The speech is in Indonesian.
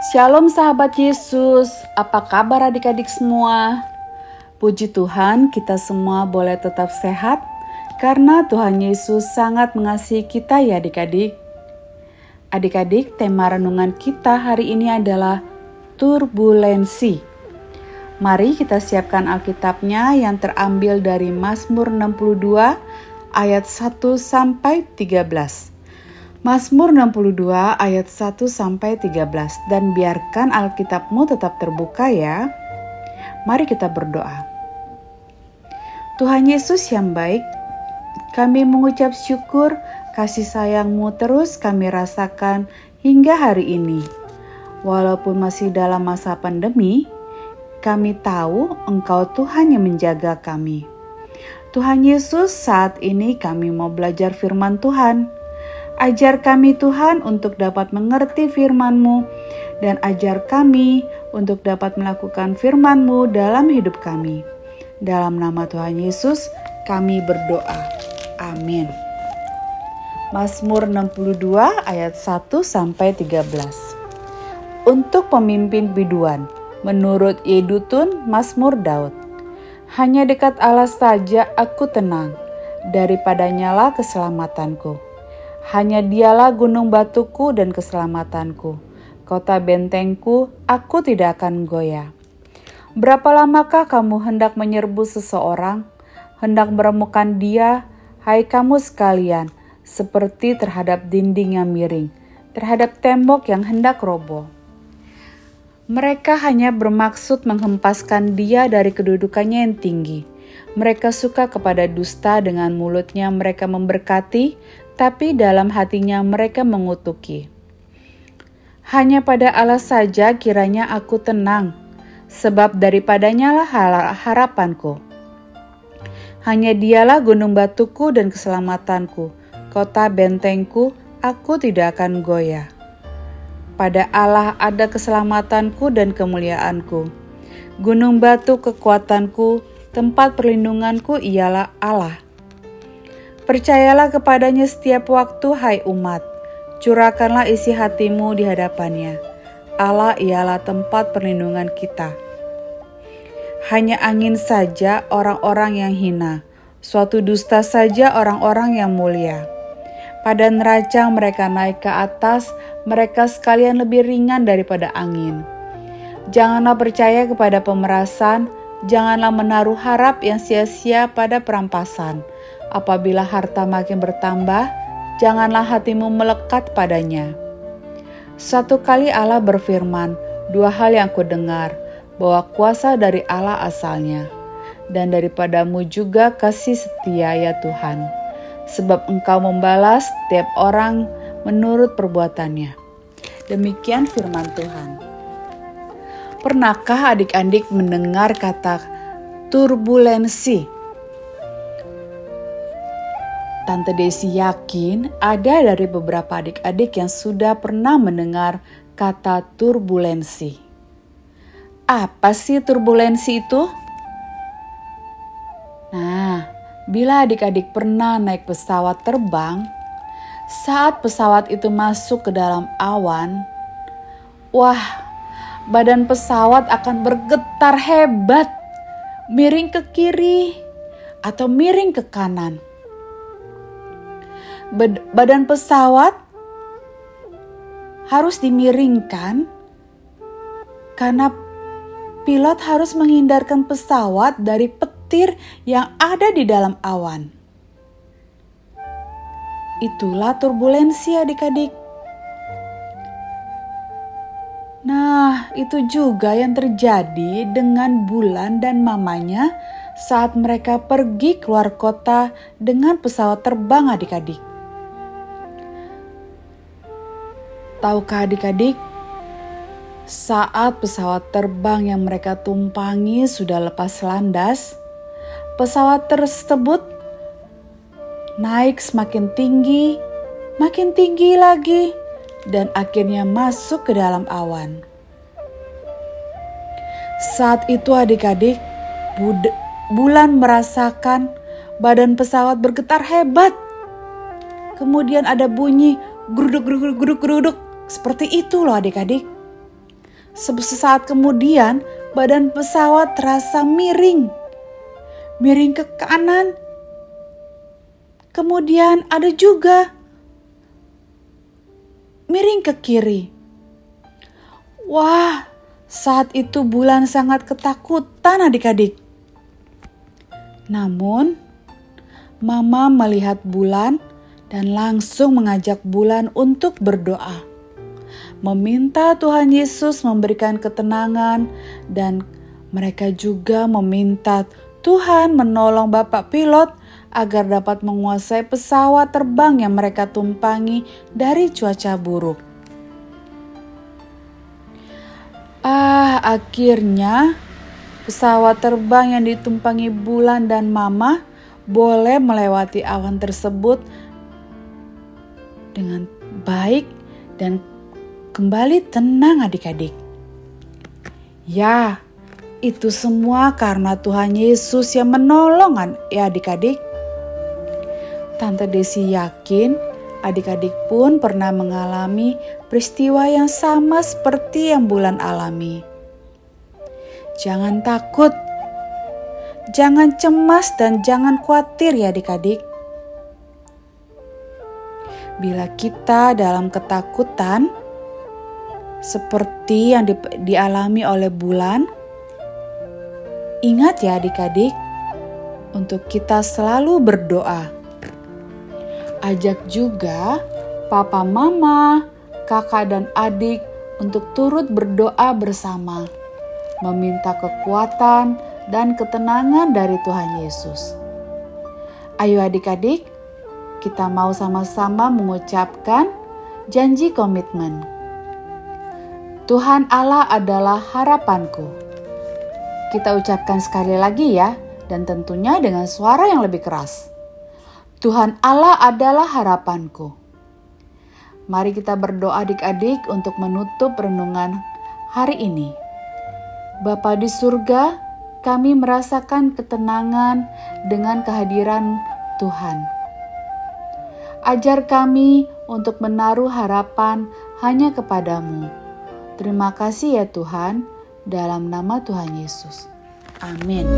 Shalom sahabat Yesus, apa kabar adik-adik semua? Puji Tuhan kita semua boleh tetap sehat karena Tuhan Yesus sangat mengasihi kita ya adik-adik. Adik-adik, tema renungan kita hari ini adalah turbulensi. Mari kita siapkan Alkitabnya yang terambil dari Mazmur 62 ayat 1 sampai 13. Mazmur 62 ayat 1 sampai 13 dan biarkan Alkitabmu tetap terbuka ya. Mari kita berdoa. Tuhan Yesus yang baik, kami mengucap syukur kasih sayangmu terus kami rasakan hingga hari ini. Walaupun masih dalam masa pandemi, kami tahu Engkau Tuhan yang menjaga kami. Tuhan Yesus, saat ini kami mau belajar firman Tuhan Ajar kami Tuhan untuk dapat mengerti firman-Mu dan ajar kami untuk dapat melakukan firman-Mu dalam hidup kami. Dalam nama Tuhan Yesus kami berdoa. Amin. Mazmur 62 ayat 1 sampai 13. Untuk pemimpin biduan, menurut Yedutun Mazmur Daud. Hanya dekat Allah saja aku tenang, daripadanya lah keselamatanku. Hanya dialah gunung batuku dan keselamatanku. Kota bentengku, aku tidak akan goyah. Berapa lamakah kamu hendak menyerbu seseorang? Hendak meremukan dia, hai kamu sekalian, seperti terhadap dinding yang miring, terhadap tembok yang hendak roboh. Mereka hanya bermaksud menghempaskan dia dari kedudukannya yang tinggi. Mereka suka kepada dusta dengan mulutnya mereka memberkati, tapi dalam hatinya mereka mengutuki. Hanya pada Allah saja kiranya aku tenang, sebab daripadanya lah harapanku. Hanya dialah gunung batuku dan keselamatanku, kota bentengku, aku tidak akan goyah. Pada Allah ada keselamatanku dan kemuliaanku. Gunung batu kekuatanku, tempat perlindunganku ialah Allah. Percayalah kepadanya setiap waktu, hai umat. Curahkanlah isi hatimu di hadapannya. Allah ialah tempat perlindungan kita. Hanya angin saja orang-orang yang hina, suatu dusta saja orang-orang yang mulia. Pada neraca mereka naik ke atas, mereka sekalian lebih ringan daripada angin. Janganlah percaya kepada pemerasan, janganlah menaruh harap yang sia-sia pada perampasan Apabila harta makin bertambah, janganlah hatimu melekat padanya. Satu kali Allah berfirman, dua hal yang kudengar, bahwa kuasa dari Allah asalnya, dan daripadamu juga kasih setia ya Tuhan, sebab engkau membalas setiap orang menurut perbuatannya. Demikian firman Tuhan. Pernahkah adik-adik mendengar kata turbulensi? Tante Desi yakin ada dari beberapa adik-adik yang sudah pernah mendengar kata turbulensi. Apa sih turbulensi itu? Nah, bila adik-adik pernah naik pesawat terbang, saat pesawat itu masuk ke dalam awan, wah, badan pesawat akan bergetar hebat, miring ke kiri atau miring ke kanan badan pesawat harus dimiringkan karena pilot harus menghindarkan pesawat dari petir yang ada di dalam awan. Itulah turbulensi adik-adik. Nah, itu juga yang terjadi dengan Bulan dan mamanya saat mereka pergi keluar kota dengan pesawat terbang adik-adik. Tahukah adik-adik, saat pesawat terbang yang mereka tumpangi sudah lepas landas, pesawat tersebut naik semakin tinggi, makin tinggi lagi, dan akhirnya masuk ke dalam awan. Saat itu adik-adik, bulan merasakan badan pesawat bergetar hebat. Kemudian ada bunyi geruduk geruduk geruduk geruduk seperti itu loh adik-adik. sesaat kemudian badan pesawat terasa miring. Miring ke kanan. Kemudian ada juga miring ke kiri. Wah, saat itu bulan sangat ketakutan adik-adik. Namun, Mama melihat bulan dan langsung mengajak bulan untuk berdoa. Meminta Tuhan Yesus memberikan ketenangan dan mereka juga meminta Tuhan menolong Bapak pilot agar dapat menguasai pesawat terbang yang mereka tumpangi dari cuaca buruk. Ah, akhirnya pesawat terbang yang ditumpangi Bulan dan Mama boleh melewati awan tersebut dengan baik dan kembali tenang adik-adik. Ya, itu semua karena Tuhan Yesus yang menolong ya adik-adik. Tante Desi yakin adik-adik pun pernah mengalami peristiwa yang sama seperti yang bulan alami. Jangan takut, jangan cemas dan jangan khawatir ya adik-adik. Bila kita dalam ketakutan, seperti yang di, dialami oleh bulan, ingat ya adik-adik, untuk kita selalu berdoa Ajak juga papa mama, kakak dan adik untuk turut berdoa bersama, meminta kekuatan dan ketenangan dari Tuhan Yesus. Ayo adik-adik, kita mau sama-sama mengucapkan janji komitmen. Tuhan Allah adalah harapanku. Kita ucapkan sekali lagi ya, dan tentunya dengan suara yang lebih keras. Tuhan Allah adalah harapanku. Mari kita berdoa adik-adik untuk menutup renungan hari ini. Bapa di surga, kami merasakan ketenangan dengan kehadiran Tuhan. Ajar kami untuk menaruh harapan hanya kepadamu. Terima kasih ya Tuhan, dalam nama Tuhan Yesus. Amin.